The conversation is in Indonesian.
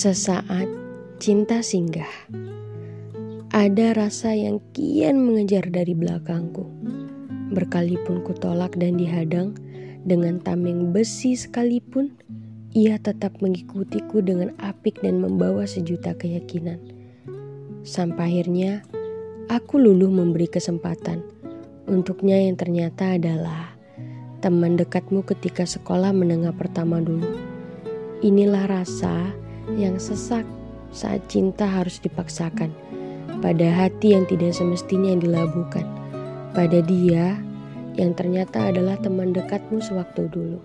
Sesaat cinta singgah. Ada rasa yang kian mengejar dari belakangku. Berkalipun kutolak dan dihadang dengan tameng besi sekalipun, ia tetap mengikutiku dengan apik dan membawa sejuta keyakinan. Sampai akhirnya aku luluh memberi kesempatan untuknya yang ternyata adalah teman dekatmu ketika sekolah menengah pertama dulu. Inilah rasa yang sesak saat cinta harus dipaksakan pada hati yang tidak semestinya dilabuhkan pada dia yang ternyata adalah teman dekatmu sewaktu dulu.